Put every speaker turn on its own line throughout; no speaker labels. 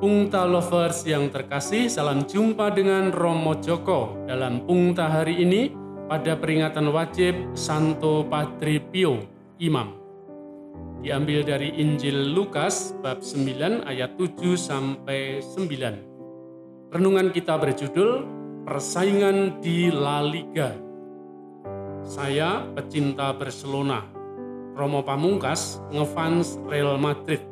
Pungta Lovers yang terkasih, salam jumpa dengan Romo Joko dalam Pungta hari ini pada peringatan wajib Santo Padre Pio, Imam. Diambil dari Injil Lukas bab 9 ayat 7 sampai 9. Renungan kita berjudul Persaingan di La Liga. Saya pecinta Barcelona. Romo Pamungkas ngefans Real Madrid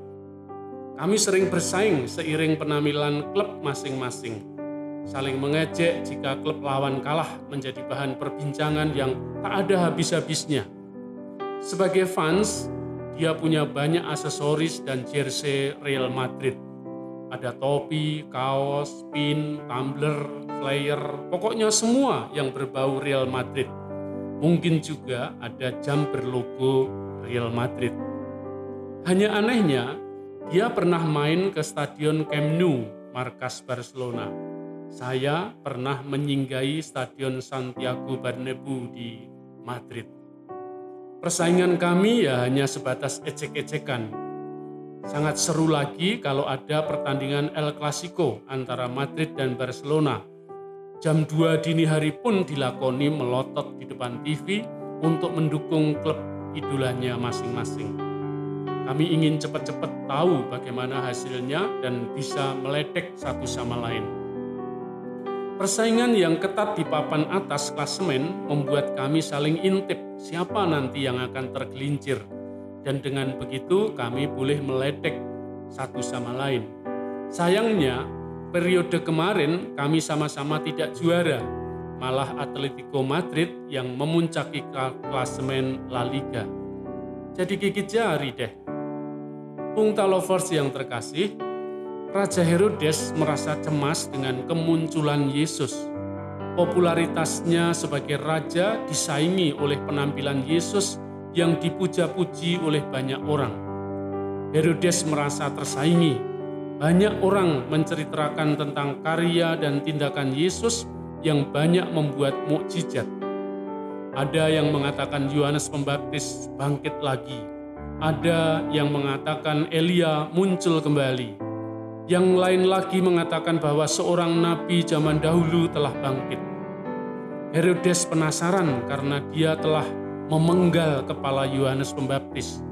kami sering bersaing seiring penampilan klub masing-masing. Saling mengejek jika klub lawan kalah menjadi bahan perbincangan yang tak ada habis-habisnya. Sebagai fans, dia punya banyak aksesoris dan jersey Real Madrid. Ada topi, kaos, pin, tumbler, flyer, pokoknya semua yang berbau Real Madrid. Mungkin juga ada jam berlogo Real Madrid. Hanya anehnya, dia pernah main ke Stadion Camp Nou, markas Barcelona. Saya pernah menyinggahi Stadion Santiago Bernabeu di Madrid. Persaingan kami ya hanya sebatas ecek-ecekan. Sangat seru lagi kalau ada pertandingan El Clasico antara Madrid dan Barcelona. Jam 2 dini hari pun dilakoni melotot di depan TV untuk mendukung klub idolanya masing-masing. Kami ingin cepat-cepat tahu bagaimana hasilnya dan bisa meledek satu sama lain. Persaingan yang ketat di papan atas klasemen membuat kami saling intip siapa nanti yang akan tergelincir. Dan dengan begitu kami boleh meledek satu sama lain. Sayangnya, periode kemarin kami sama-sama tidak juara, malah Atletico Madrid yang memuncaki klasemen La Liga. Jadi gigit jari deh Pungta Lovers yang terkasih, Raja Herodes merasa cemas dengan kemunculan Yesus. Popularitasnya sebagai raja disaingi oleh penampilan Yesus yang dipuja-puji oleh banyak orang. Herodes merasa tersaingi. Banyak orang menceritakan tentang karya dan tindakan Yesus yang banyak membuat mukjizat. Ada yang mengatakan Yohanes Pembaptis bangkit lagi ada yang mengatakan Elia muncul kembali. Yang lain lagi mengatakan bahwa seorang nabi zaman dahulu telah bangkit. Herodes penasaran karena dia telah memenggal kepala Yohanes Pembaptis.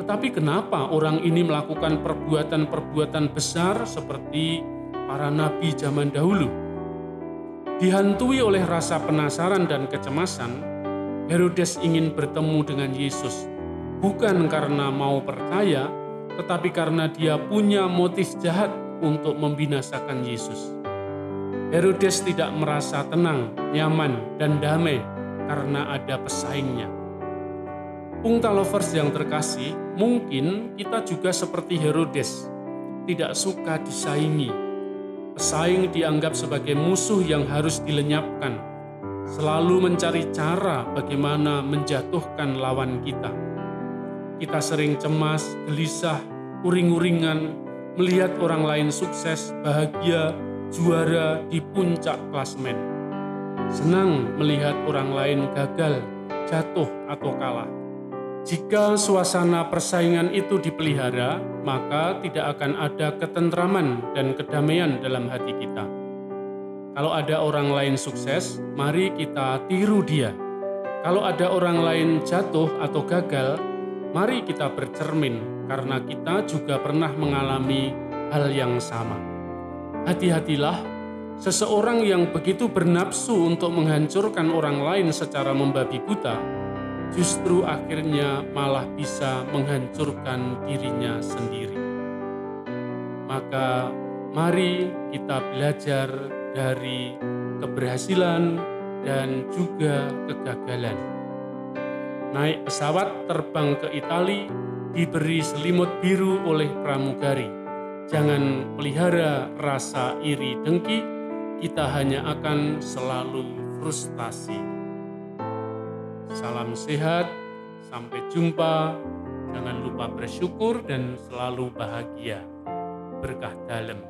Tetapi kenapa orang ini melakukan perbuatan-perbuatan besar seperti para nabi zaman dahulu? Dihantui oleh rasa penasaran dan kecemasan, Herodes ingin bertemu dengan Yesus bukan karena mau percaya, tetapi karena dia punya motif jahat untuk membinasakan Yesus. Herodes tidak merasa tenang, nyaman, dan damai karena ada pesaingnya. Pungta lovers yang terkasih, mungkin kita juga seperti Herodes, tidak suka disaingi. Pesaing dianggap sebagai musuh yang harus dilenyapkan, selalu mencari cara bagaimana menjatuhkan lawan kita kita sering cemas, gelisah, uring-uringan, melihat orang lain sukses, bahagia, juara di puncak klasmen. Senang melihat orang lain gagal, jatuh, atau kalah. Jika suasana persaingan itu dipelihara, maka tidak akan ada ketentraman dan kedamaian dalam hati kita. Kalau ada orang lain sukses, mari kita tiru dia. Kalau ada orang lain jatuh atau gagal, Mari kita bercermin karena kita juga pernah mengalami hal yang sama. Hati-hatilah, seseorang yang begitu bernafsu untuk menghancurkan orang lain secara membabi buta, justru akhirnya malah bisa menghancurkan dirinya sendiri. Maka mari kita belajar dari keberhasilan dan juga kegagalan naik pesawat terbang ke Italia, diberi selimut biru oleh pramugari. Jangan pelihara rasa iri dengki, kita hanya akan selalu frustasi. Salam sehat, sampai jumpa. Jangan lupa bersyukur dan selalu bahagia. Berkah dalam.